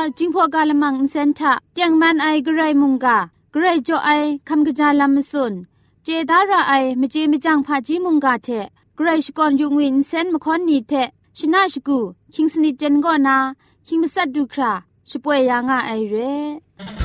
r จิงพอกาลมังอินเซนทะเตียงมันไอเกรไรมุงกาเกรไรจ่อไอคำกะจาลัมสุนเจดาราไอมเจมจังพาจีมุงกาเทเกรชกอนยุงวินเซนมคอนนีเพชนะชกูคิงสนิจันกอนาคิงมสัดดูคราช่วยยางาไอเร่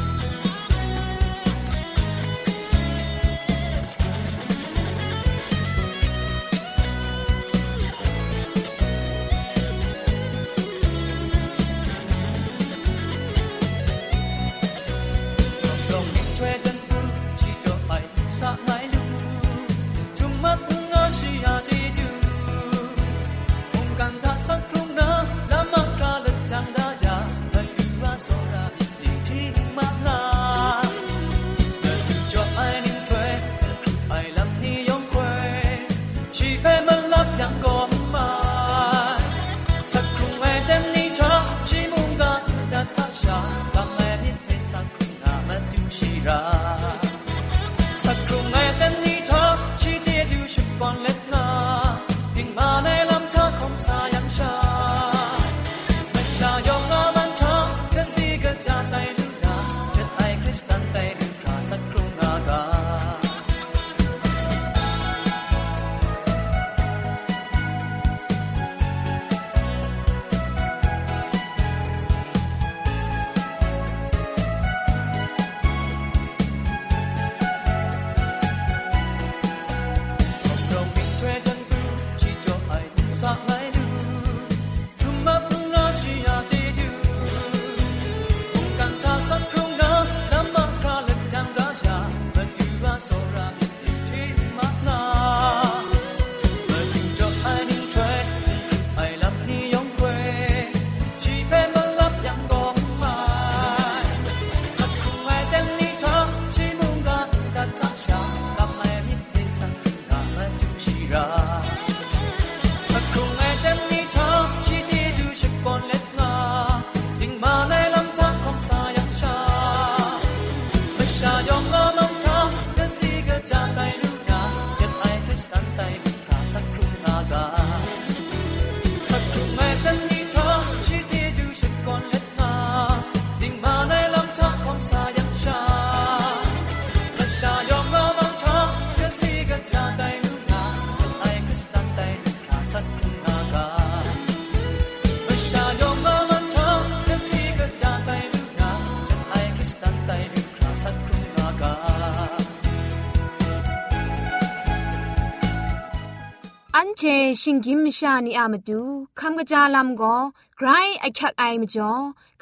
เชชิงกิมชานีอามาดูคำกระจาลัมก็ไกรไอคักไอมจ่อ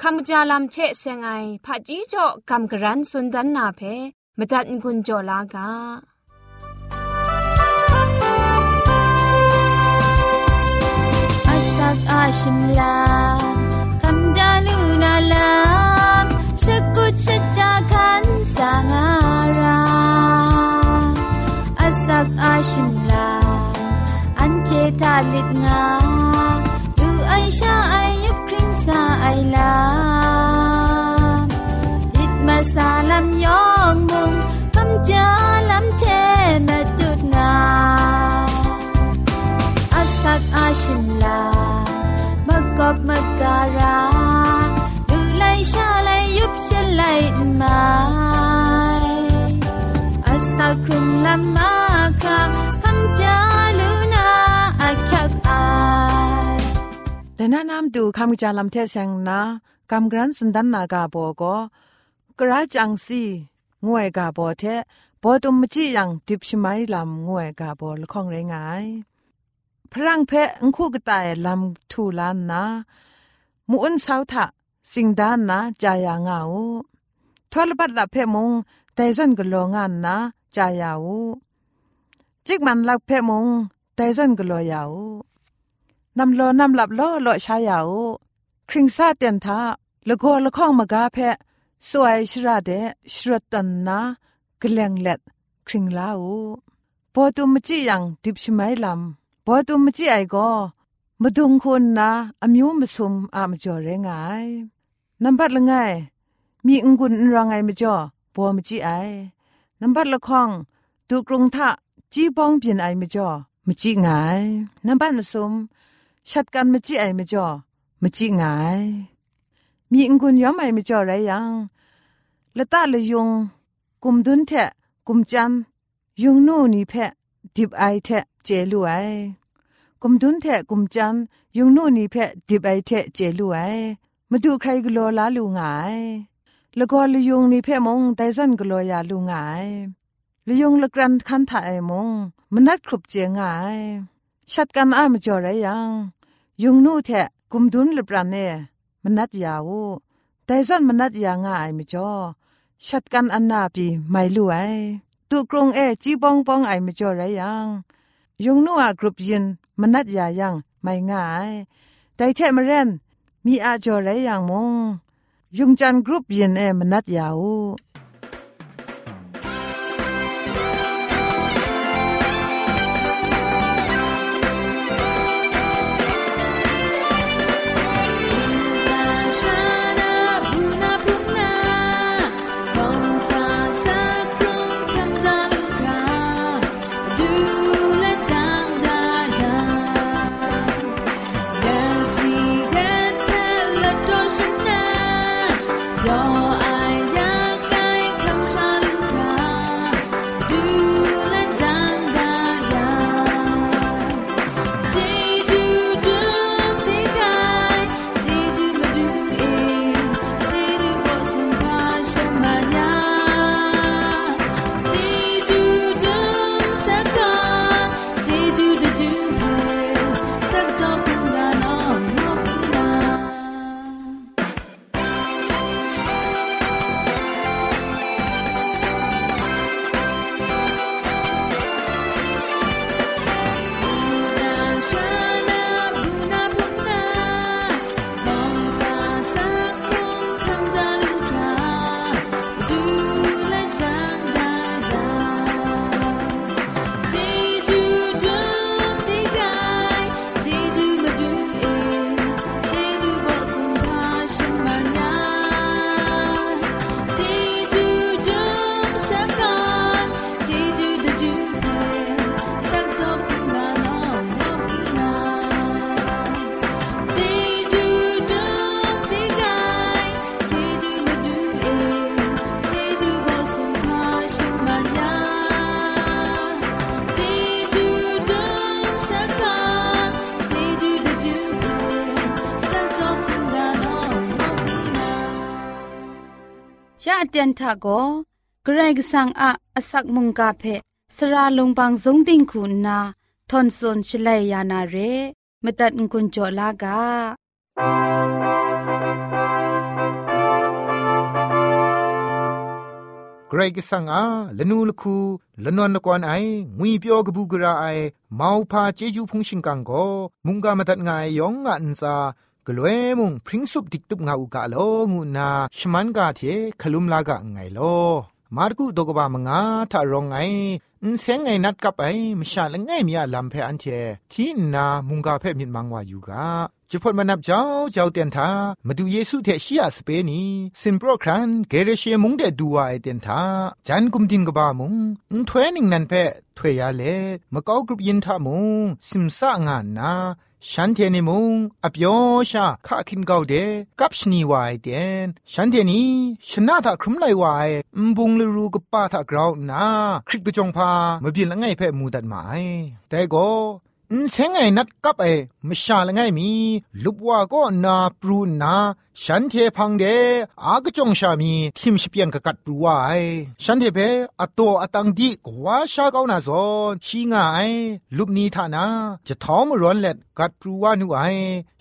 คำกระจาลัมเชะเซงไอผาจีจ่อคำกระรันสุนดันนาเพมตัดกุญจ่อลากาอาสักอาชิมลาคำจาลูนาลา เท แต่นานำดูคำจาลำเทเซงนากำกรันสุนดันนากาโบก็กระจังสีงวยกาโบเทบอตุมจิยังดิบชไมลำงวยกาโบละข้องไรงายพรังเพะงคู่กตายลำทูลานนามุอุนสาวทะสิงดานนะจายางาอูทอลบัดละเพมงแต่ซอนกโลงานนะจายาอูจิกมันลักเพมงแต่ซอนกโลยาอู นำโลนำหลับโลโลชายาอูคริงซาเตียนทาละโกละข้องมากาเพสวยชราเดชรตันนากลงเล็ดคริงลาอูพอตุมจิยังดิบชไมลำพอตุมจิไอก็มาดุงคุณนะอามิวมาซุมอามจ่อเรงไงนับบัดละไงมีองกุนรังไงมาจ่อบัวมจีไอนับบัดละข้องตูกรุงทะจีบองเปลี่ยนไอมาจ่อมจีไงนับบัดมาซุม ชัดกันมจีไอมจ่อมาจีไงมีองกุนย้อมไอมจ่อไรยังละตาละยงกุมดุนแทะกุมจันยงนู่นี่แพะดิบไอแทะเจลูไอกุมดุนแทกุมจันยุงนู่นี่เพะดิบไอเทเจลูไอมาดูใครกลัวลาลูงายแล้วก็ลยุงนี่เพะมงไดซันกลัวยาลูงายลยุงละกรันคันถ่ายมงมันนัดครุบเจียงายชัดกันอ้ามจ่อไรยัง ยุงนู่แทกุมดุนลปรันเนมันนัดยาวไดซันมันนัดยางายมจ่อชัดกันอันนาปีไม่ลู่ไอตุกรงเอจีบองบองไอมจ่อไรยังยงนัวกรุปยินมนัดยายังไม่ง่ายแต่แท้มเรนมีอาจอไรอย่างมงยุงจันกรุปยินเอมนัดยาว เตียนทาโกเกรกสังอะอสักมุงกาเพสระลงบางสงติงคุณนาทอนซนชลัยยานาเรมตัดกุญจลากาเกรกสังอาละนูลคูละนวนละกวนไองุยเปียวกบูกราไอมาวพาเจจูพงชิงกังโกมุงกามตัดงายยองอันซา กลวยมุงพริ้งสุบดิกตุบงาอุกะโลงูนาชมันกาเทคลุมลากะไงโลมาร์กุดกบามงาทารองไงอินเซงไงนัดกับไอมชาละไงมียลำเพอันเทที่นามุงกาเพมิดมังวาอยู่กาจุพดมานับเจ้าเจ้าเตียนทามาดูเยซูเทชียสเปนีสินโปรครันเกเรเชมุงเดดูวาไอเตียนทาจันกุมดินกบามุงอินทเวนิงนันเพถวยยาเลมะกอกรุบยินทามุงสิมสะงานนา ฉันเทนิมุงอับยอชาข้าคินเกาเดกับชนีวายเดนฉันเทนีชนะทักครุมไลวายมบุงลรูกป้าทักกราวนาคริกกจงพามาเบียนละไงเพ่มูดัดหมายแต่ก็นเซงไงนัดกับเอมชาละไงมีลุบว่าก็นาปรูนา ฉันเทพังเดอากจงชามีทิมชิเปียนกะกัดปรูวายฉันเทเปอตัวอตังดีกว่าชาเกานาซอนชีงายลุบนีทานาจะท้อมร้อนเล็ดกัดปรูวานูไอ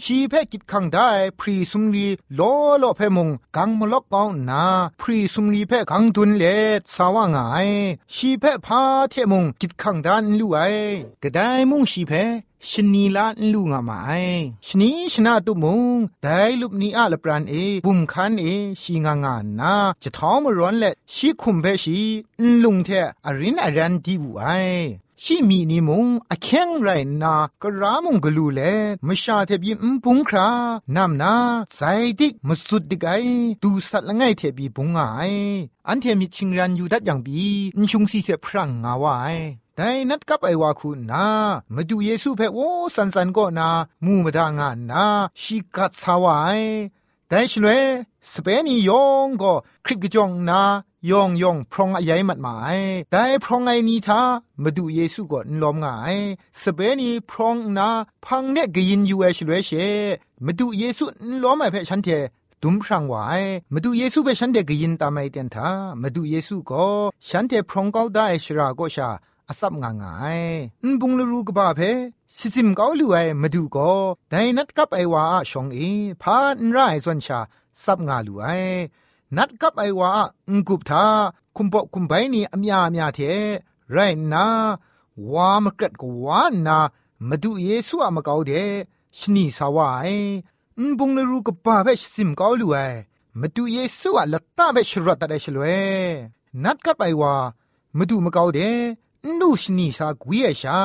ชีเพกิดขังได้พรีสุมรีโลโลเพมงกังมลอกกองนาพรีสุมรีเพกังตุนเล็ดสาวงายชีเพพาเทมงกิดขังดานลู่ไอกระไดมุงชีเพชนีลาลูงามาไอชนีชนะตุมุงไดลุบนีอาลปรานเอบุมคันเอชีงางานนาจะท้อมร้อนและชีคุมเพชีลุงเทอรินอรันดีบุไอชีมีนิมุงอแข็งไรนากรามงกลูเลมชาเทบีมปุงครานำนาใจดิกมสุดดิกไอดูสัตละไงเทบีปุงไออันเทมิชิงรันอยู่ดัดอย่างบีนชุงซีเสพรังงาวาย แต่นัดกับไอวาคุณนามาดูเยซูเพ่โอสันสันก็นามูมาดางานนาชิกัดสาวายแต่ชลวยสเปนียองก็คริกจองนายองยองพรองอายมัดหมายแต่พรองไอนีทามาดูเยซูก็นลอมงายสเปนีพรองนาพังเนกยินยูเอชลวยเชมาดูเยซูนลอมไอเพ่ฉันเทดุมพรางไว้มาดูเยซูเปฉันเดกยินตามไอเตียนทามาดูเยซูก็ฉันเทพรองเก้าได้ชราก็ชา อาศับงางายนบุงลรูกบ้าเพสิจิมเกาลูไอมาดูก็ไดนัดกับไอวาชองเอพานไรส่วนชาซับงาลูไอนัดกับไอวางกุบทาคุมปอคุมไปนี่อเมียอเมียเทไรนาวามกรัดกวานามาดูเยซูอะมะเกาเดชนีสาวไอนบุงลรูกบ้าเพสิจิมเกาลูไอมาดูเยซูอะละตาเบชรตะได้ชลเวนัดกับไอวามาดูมะเกาเด นูชนีสากุยชา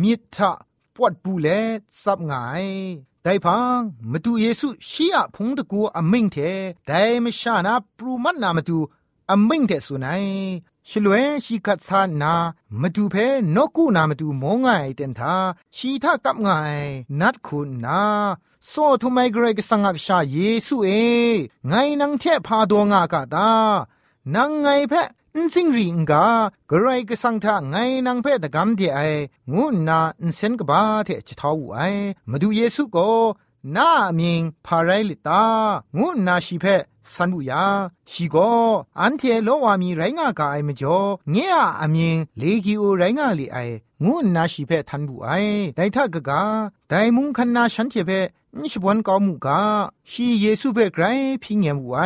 มิทะปวดปูเลซับงายแต่พังมาดูเยซูชียพงตะกูอมิงเทแต่ไม่ชานาปรูมันนามาดูอมิงเทสุนัยชลเวชีกัดซานามาดูเพนกูนามาดูมองไงเต็นทาชีทากับไงนัดคุณนาโซทุไมเกรกสังกักชาเยซูเอ ไงนังเทพาดวงอากาตานังไงเพ นสิงริงกากรายกสังทาไงนางเพ่ตกำที่ไองูนาอินเซนกบาเทจะทาวไอมาดูเยซูก็นามิงพาไรลิตางูนาชีเพสันบุยาชีโกอันเทโลวามีไรงากาไอมจ่อเงียอามิงเลกิโอไรงาลีไองูนาชีเพทันบุไอไดทากกาไดมุงคันนาฉันเทเพนิชบวนกอมุกาชีเยซูเพไกรพิงเงบุไอ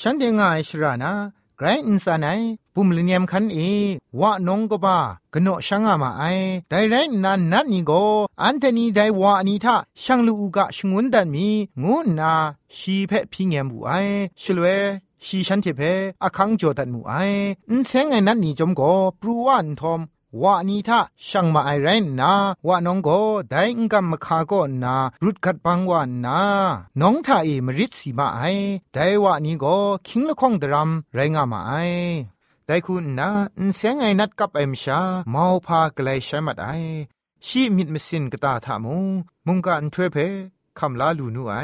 ฉันเดงไอชรานา ไกรอินสานัยปุมลเนียมคันเอวะนงกบากโนช่างอามาไอไดไรนันนัดนี่โกอันเทนีไดวะนีทาช่างลูกะชงวนดันมีงูนาชีเพพิงเงมบุไอชลเวชีฉันเทเพอคังโจดันมูไออินเซงไงนัดนี่จมโกปรูวันทอม วานีทาช่างมาไอไรนาวะน้องโกได้งกัมมคาโกนารุดขัดปังวานนาน้องทาเอมริดสีมาไอไดวะนี้โกคิงละคงดรัมไรงามาไอแต่คุณนาเสียงไงนัดกับเอ็มชาเมาพาไกลใช้มัดไอชีมิดมสินกตาทามุงมุงกันถ้วยเพคำลาลูนูไอ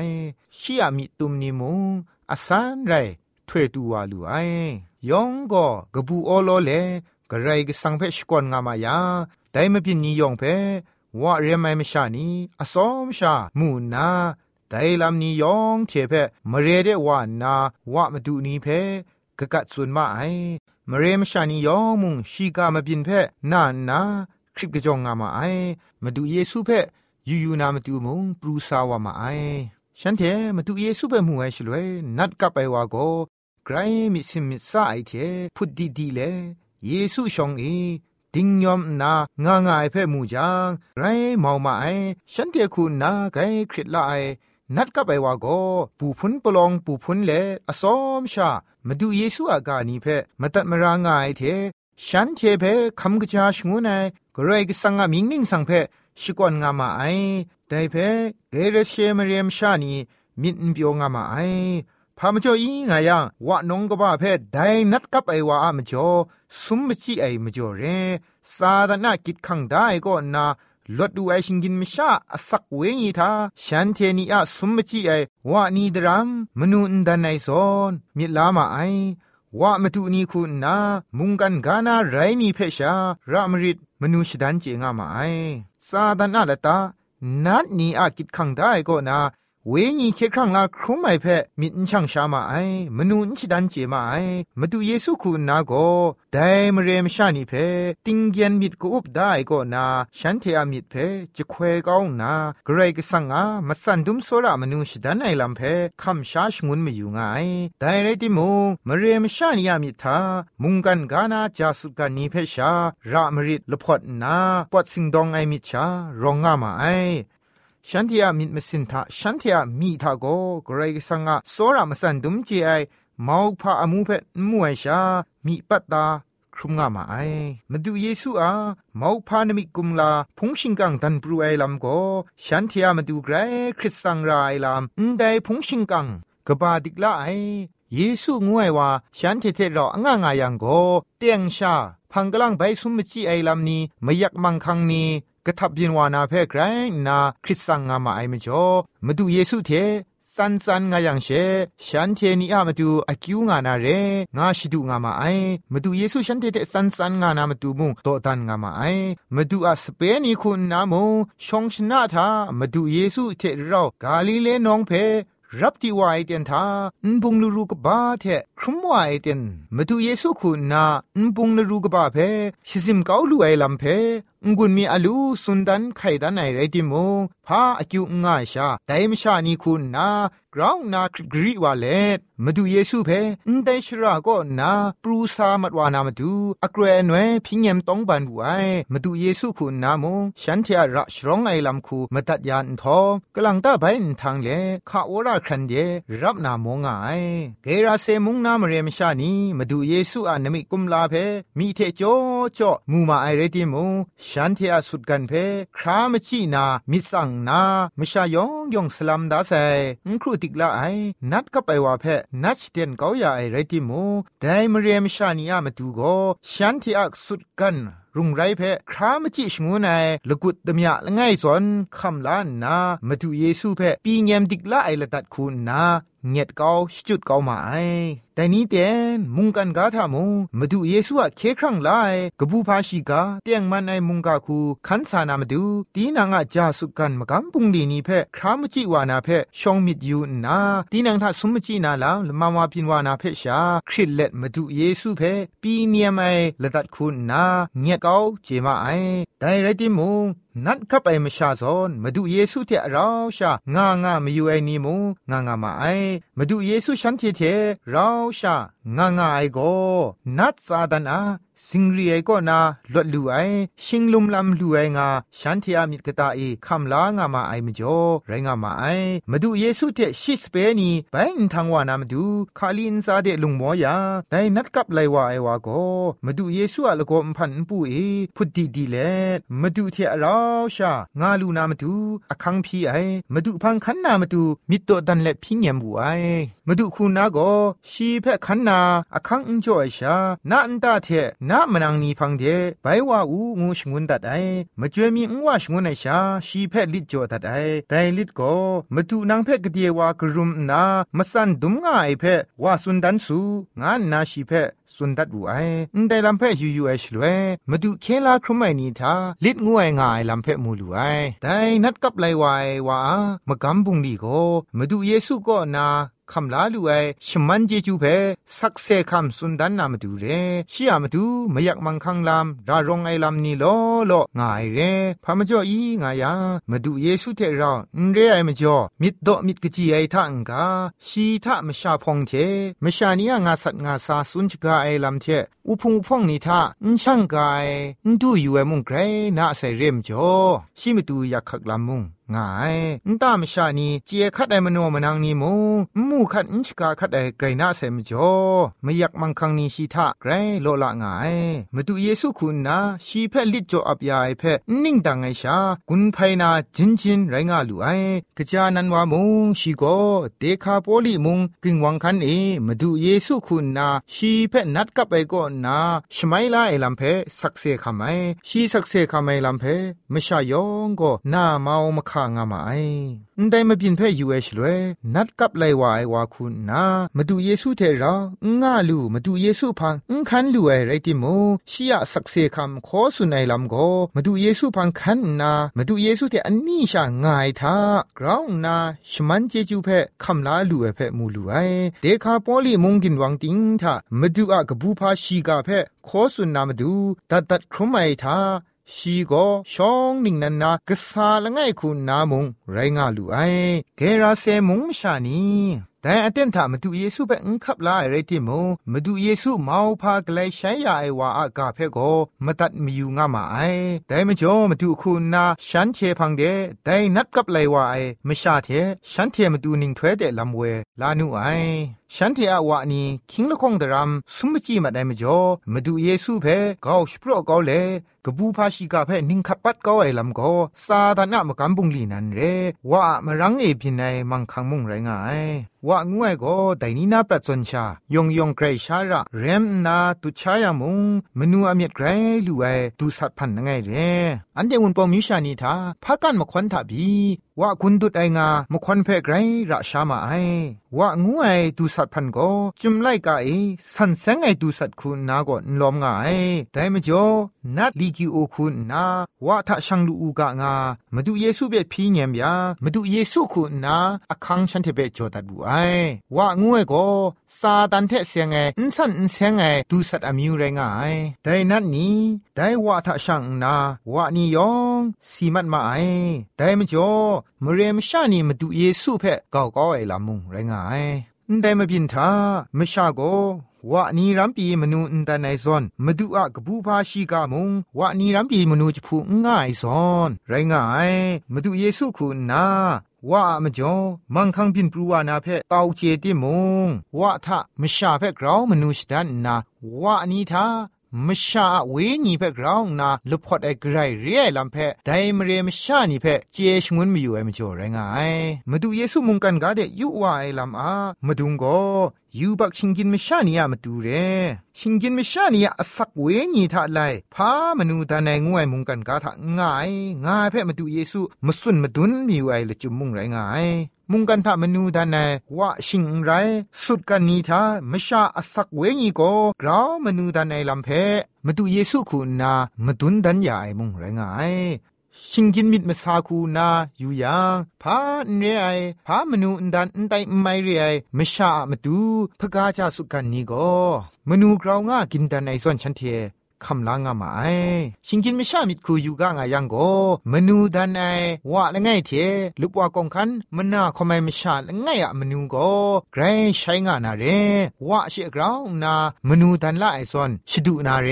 ชีอามิตุมนิมุงอาสานไรถ้วยตูวลูไอยองก็กบูโอโลเล กระไรก็สังเพชกวนงามายาแต่ไม่พินนิยองเพว่าเรียไม่มชานีอสอมชามูนาแต่ลำนิยองเทเพมเรเดว่านาว่ามาดูนี้เพกะกัดส่วนมาไอมเรมชานียองมุงชีกามาบินเพนานาคริปกะจองงามาไอมาดูเยซูเพยูยูนามาดูมุงปรูซาวามาไอฉันเทมาดูเยซูเปมูไอชลวยนัดกับไปว่าโกไกรมิสิมิสาไอเทพุดดีดีเล เยซูชองอีดิงยอมนางางายเพ่มูจางไรมองมาไอฉันเทคุณนาไกคริตละไอนัดกับไปว่าโกปูพุนปลองปูพุนเลอสอมชามาดูเยซูอากานีเพ่มาตัดมารางายเทฉันเทเพ่คำกระจาชงูนายกรายกสังงามิงนิงสังเพ่ชิกวนงามาไอแต่เพ่เกเรเชมเรียมชานีมินเปียวงามาไอพามจ่ออีงายังวะนงกบ้าเพ่ไดนัดกับไอวะมจ่อ สุมมจิไอมจ่อเรซาดนากิดขังได้ก็นาลดดูไอชิงกินมชาอสักเวงีทาฉันเทนีอะสมมจีไอวานีดรัมมนูนดันไอซอนมิลามาไอว่ามาดูนี่คุณนา มุงกันกานาไรนี่เพชารามริดมนูชดันเจงามาไอซาดานาละตานัดนี้อากิดขังได้ก็นา เวญีเคครั้งลาครุมไอเพมินช่างชามาไอมนูนชิดันเจมาไอมาดูเยซูคุณนาโกได้มเรมชานีเพติงเกียนมิดกูอุบได้ก็นาฉันเทอามิดเพจะเควก้าวนาเกรกสังอามาสันดุมโซรามนูชิดันไอลำเพคำชาชงุนไม่อยู่ไงได้ไรติมูมเรมชานียามิทามุงกันกานาจาสุกันนีเพชารามริดลพอดนาปอดสิงดองไอมิชารองงามาไอ ฉันที่อามิดมสินทาฉันที่อามีทาโกกรกสังอาโซรามสันดุมจีไอมาวพาอมูเพมวยชา มีปัตตาครุมงามาไอมาดูเยซูอามาวพานมิกุมลาพงชิงกังดันปรูไอลำโกฉันที่อามาดูไกรคริสสังรายลำอันใดพงชิงกังกบาดิกลาไอเยซูงวยว่าฉันเทเทรอง่างายังโกเตียงชาพังกลังไปสุมจีไอลำนี้ไม่ยักมังคังนี้ กระทับยินวานาเพ่ไกรนาคริสสังงามาไอมจ่อมาดูเยซูเทสันสันงายังเชฉันเทนีอามาดูอากิวงานาเรงาชิดูงามาไอมาดูเยซูฉันเทเตสันสันงานามาดูมุงโตตันงามาไอมาดูอาสเปนีคุณนามุชงชนะทามาดูเยซูเทเรากาลิเลนองเพรับที่วายเตียนทาอุบุงลูรูกบ้าเทครุมวายเตียนมาดูเยซูคุณนาอุบุงลูรูกบ้าเพชิซิมเกาลูไอลำเพ งุนมีอลูสุนดันไข่ดันไอไรติโมพาอคิวง่ายชาแต่มชานีคุณนากราวนาคกรีวาเลตมาดูเยซูเพนไดชราก็นา ปรูซามัดวานามาดูอักเรนเวพิญยมต้องบันบุไอมาดูเยซูคุณนาโมฉันเทียระชรองไอลำคูมาตัดยานทอกลังตาไปนทางเลข้าโอราครันเดรับนาโมงไอเกราเซมุงนามเรมชานีมาดูเยซูอานมิกุมลาเพมีเทโจโจมูมาไอเรติโมฉันเทียสุดกันเพครามจีนามิสังนามชายองยองสลัมดาไซครูติกลาไอนัดก็ไปว่าเพนัดเตียนเกาอย่าไอไรติมูไดมเรียมชานียามาดูโกฉันที่อักสุดกัน รุงไรเพครามจิชงูนายละกุดตมยะละไงสอนคำลานนามาดูเยซูเพปีเงียมดิกละไอละตัดคุณนาเงียดเกาจุดเกามาไอแต่นี้เตียนมุงกันกาทามูมาดูเยซูอะเคครั้งไลกบูพาชิกาเตียงมันไอมุงกาคูขันสานามาดูตีนางอะจาสุกันมกำปุงดีนี้เพครามจิวานาเพชองมิดยูนาตีนางทาสมจินาลาละมาวาพินวานาเพชาคริเล็ดมาดูเยซูเพปีเนียมไอละตัดคุณนาเงียดเกาเจมาไอแต่ไรติมุงนัดขับไปมชาซอนมาดูเยซูเทเราชางางามาอยู่ไอนี่มูงางามาไอมาดูเยซูฉันเทเทเราชางางาไอโกนัดซาดานา สิงรีไอก็นาลดลูไอชิงลุมลำลูไองาฉันเทียมิตกตาเอคำลางามาไอมจ่อไรงามาไอมาดูเยซูเทชิสเปนีไปนทางวานามาดูคาลินซาเดลุงมอยาได้นัดกับไลวาไอวาโกมาดูเยซูอะละโกมพันปูเอพุดดีดีเลมาดูเทอราชางาลูนามาดูอคังพีไอมาดูพังคันนามาดูมิตโตดันเล็พิญญมบูไอมาดูคุณนาโกชีเพคันนาอคังอุจอยชานาอันตาเทนามนังนีพังเดไปว่าอูงูชงุนตัดไอมาจวยมีอว่าชงุนไอชาชีเพลิดจ่อตัดไอแต่ลิดก็มาดูนางเพกเดียว่ากรุมนามาสันดุมง่ายเพว่าสุนดันสูงานนาชีเพ สุนดัดบูไอแต่ลำเพยูยูไอชลวยมาดูเคลาครุมไอนีทาลิดงวยง่ายลำเพมูลูไอแต่นัดกับไลวายว่ามากำบุงดีก็มาดูเยซูก็นาคำลาลูไอชมันเจจูเพสักเซคำสุนดันนามาดูเรชียมาดูไม่อยากมังคังลำรารองไอลำนี่ลอลง่ายเรพามจ่ออีง่ายามาดูเยซูเทเราเรไอมาจ่อมิดโดมิดกจีไอทังกาชีทะมชาพงเทมชานียงาสัตงาซาสุนจกาไอลำเทอุพงพ่องนิทาอินช่างกายอินดูอยู่เอมุงไกรน่าใส่เรียมจ่อชิมตูอยากขักลำมุงง่ายนตามชานีเจียคัดไอมโนมนังนีมูมูคัดอินชกาคัดไอไกรนาเซมจ่อไม่อยากมังคังนีชีทะไกรโลละง่ายมาดูเยซูคุณนาชีเพลิจจ่ออับยาไอเพนิ่งดังไอชากุนไพนาจินจินไรงาลูไอกะจานันวามุงชีโกเดคาโปลิมุงกิงวังคันเอมาดูเยซูคุณนาชีเพนัดกับไปก็นนาชไมลาไอลัมเพสักเซคาไมชีสักเซคาไมลัมเพมชายองก็นาเมามาคางามาไอได้มาบินเพ่ยูเอชเลยนัดกับไลวาไอวาคุณนามาดูเยซูเทราง่าลูมาดูเยซูพังคันลูไอไรติโมชียสักเซคำขอสุนัยลำโกมาดูเยซูพังคันนามาดูเยซูเทอันนี้ชาง่ายท่ากราวนาชมันเจจูเพ่คำลาลูไอเพ่มูลูไอเดคาปอลีมงกินวังติงท่ามาดูอะกบูพาชีกาเพขอสุนนามาดูตัดตัดครุมไอท่าชีก็ช่องหนิ่งนันนากษาละไงคุณนามงไรงาลูไอเกราเซมงชานีแต่อเต็นถามาดูเยซูเปอังคับลาไรติโมมาดูเยซูมาพากลใช้ยาไอวาอากาเพโกมาตัดมีอยู่งามาไอแต่มจ่อมาดูคุณนาฉันเทพังเดแต่นัดกับไลวาไอไม่ชาเทฉันเทมาดูนิ่งถ้วยเดลำเวลานูไอ ฉันเทอวะนีคิงละคงดรามสมจีมาได้มจ่อมาดูเยซูเพกาวสปรกาเลกบูพาชิกาเพนิงขับปัดก็ไอลำก็ซาดานะมกันบุงลีนันเรว่ามารังเอพินัยมังคังมุงไรงายว่างวยก็ไดนีนาปรัจนชายองยองไกรชาระเรมนาตุชายามุงมนูอเมียดไกรลูไอดูสัตพันนังไงเรอันเดวุนปอมิชานีทาพักกันมาควันทาบี ว่าคุณดุดไองามควันเพไกรระชามาไอว่างูไอดูสัตพันก็จุมไลกาไอสันแสงไอดูสัตคุณนาก็นลอมงาไอแต่มจ่อนัดลีกิโอคุณนาว่าทะชังลูกกางามาดูเยซูเบพีเงียมยามาดูเยซูคุณนาอคังฉันเทเบจอดัดบูไอว่างูไอก็ซาดันเทเสียงไงอินสันอินเสียงไงดูสัตอมิวไรงายแต่นัดนี้ได้ว่าถ้าช่างนาว่านี่ยองสีมัดมาไอแต่มจ่อมเรียมชานีมาดูเยซูเพเก่าก็ไอลามุงไรงาย ได้มาบินทามชาโกวะนีรัมปีมนูอันตาไนซอนมาดูอะกบูพาชีกามงวะนีรัมปีมนูจพูง่ายซอน ไรง่ายมาดูเยซูคุณนาว่ามจอมังคังพินปรูวานาเพเตาเจติมงว่าทะมชาเพกราวมนูชดันนาว่านีทา มชาเวนีเพกราวนาลุพอดไอไกรเรียลำเพไดมเรมชานีเพเจชงวนมีอยู่ไอมจ่อไรงายมาดูเยซูมุงกันกาเดยุวาไอลำอามาดุงก็ ยูบักชิงกินมชานียมาดูเรชิงกินมชานียอสักเวนีทาไลพามนูตาในงวยมุงกันกาทะง่ายง่ายเพ่มาดูเยซูมาสุนมาดุนมีไวละจุมมุงไรงายมุงกันทามนูดานายว่าชิงไรสุดกันนีทามชาอสักเวงีโกกราวมนูดานายลำเพมาดูเยซูคุณนามาดุนดันยายมุงไรงาย ชิงกินมิดมาซาคูนาอยู่ยังพาเรไอพามนูอันดันอันไตไม่เรไอมชามาดูพกาจาสุกันนี้ก็มนูกราวง่ากินดันไอส่วนฉันเทคำลางามาไอชิงกินไม่ชามิดคูอยู่กางายังโกมนูดันไอว่าละไงเทลุปว่ากองคันมนาคอมไม่ไม่ชาละไงอะมนูโกไกรใช้งานาเรว่าเชกราวนามนูดันละไอซอนชดุนาเร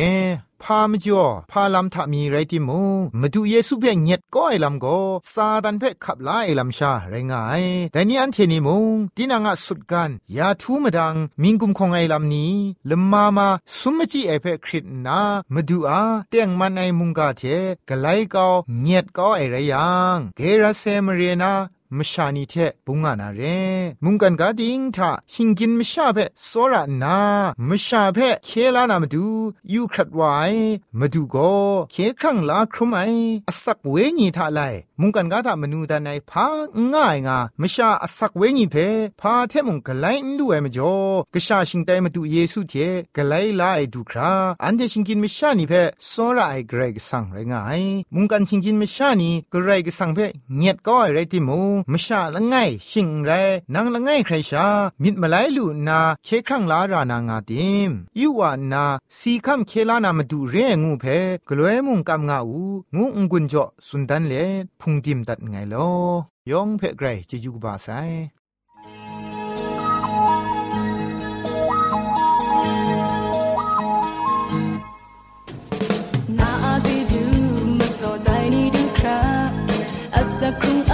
พามจ่อพาลำทามีไรติมูมาดูเยซูเพ่งเงียดก็ไอลำก็ซาดันเพ่ขับไลาไอลำชาไรงายแต่นี่อันเทนิมุงดินางะสุดกันยาทูมาดังมิงกุมคงไอลำนี้ลมมามาสุมจีไอเพ่คริตนามาดูอาเตียงมันไอมุงกาเทกไลก็เงียดก็ไอไรยังเกราเซมเรนา มชานีเทปุงานาเรมุงกันกาดิงทาหิงกินมชาเพโซระนามชาเพเคลานามาดูยูครัดไวมาดูโกเคครั้งลาครุมไออสักเวญีทาไลมุงกันกาทามนูดานไอพาง่ายงามชาอสักเวญีเพพาเทมุงกไลนดูเอมจ่อกะชาชิงไตมาดูเยซูเทกไลลาไอดูคราอันเดชิงกินมชานีเพโซระไอเกรกสังไรงายมุงกันชิงกินมชานีเกรกสังเพเงียดก็ไอไรติมุงมชาละไงชิงไรนางละไงใครชา มิดมาไลลูนาเคครั้งลารานางาติมยูวานาสีคำเคลานามาดูเรงูเพกลวยมุงกำงาอูงูองกุนจ่อสุนดันเลพุงดิมตัดไงลอยองเพไกรจะยูกบาไซนาอาติดูมาจอใจนี่ดูคราอัสักคร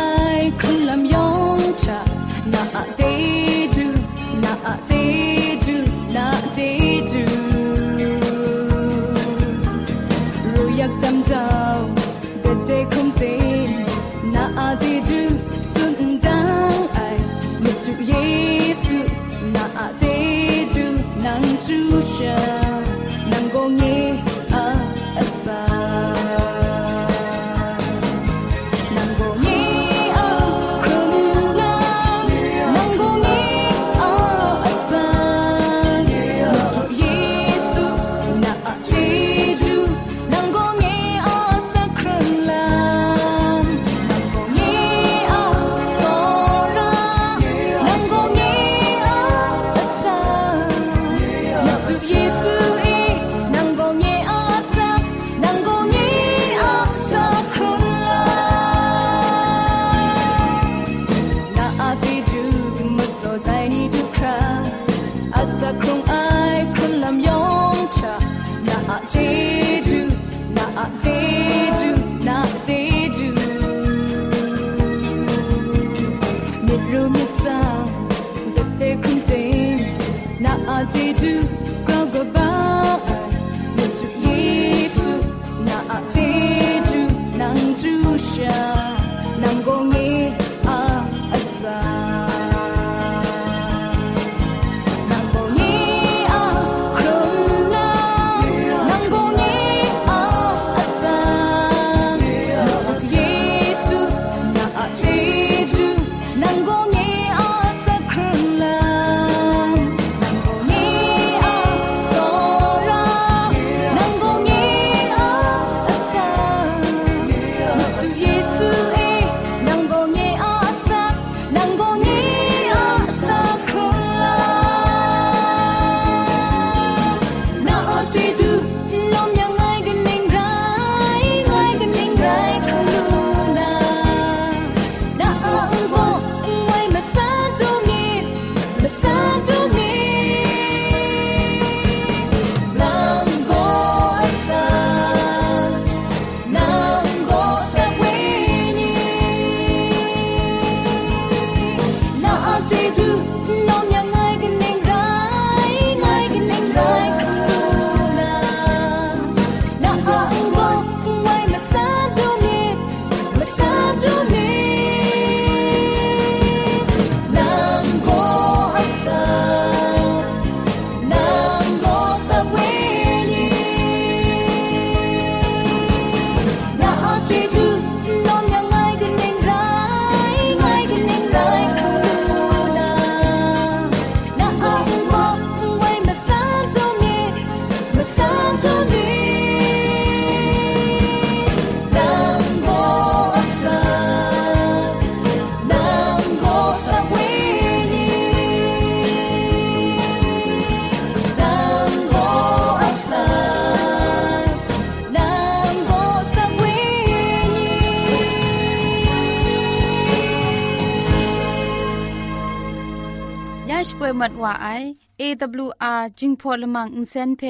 จิงพอลมังอินเซนเพ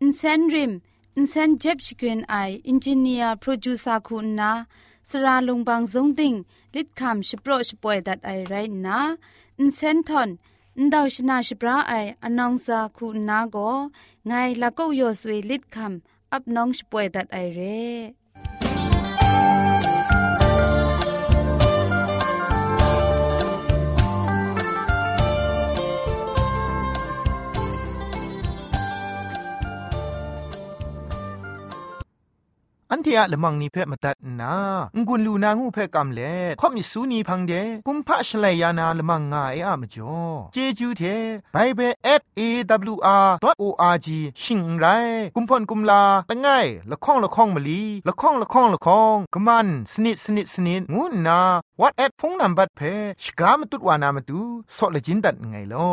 อินเซนริมอินเซนเจ็บชกรีนไออินจิเนียร์โปรดิวซาคุณนาสราลงบางซงติงลิดคำชโปรชป่วยดัดไอไรนาอินเซนทอนอินดาวชนาชปราไออนองซาคุณนาโกไงละก็ยอสวยลิดคำอับน้องชป่วยดัดไอเร่ อันเทียละมังนิเพ่มาตัดนางุนลูนางูเพ่กำเล่ข่อมิสูนีพังเดกุมพะชเลยานาละมังงาเออะมจ่อเจจูเทไบเบิล @awr.org ชิงไรกุมพ่นกุมลาละง่ายละข้องละข้องมะลีละข้องละข้องละข้องกะมันสนิดสนิดสนิดงูนา what at พงนัมบัดเพชกามตุดวานามตุซอเลจินดัดไงลอ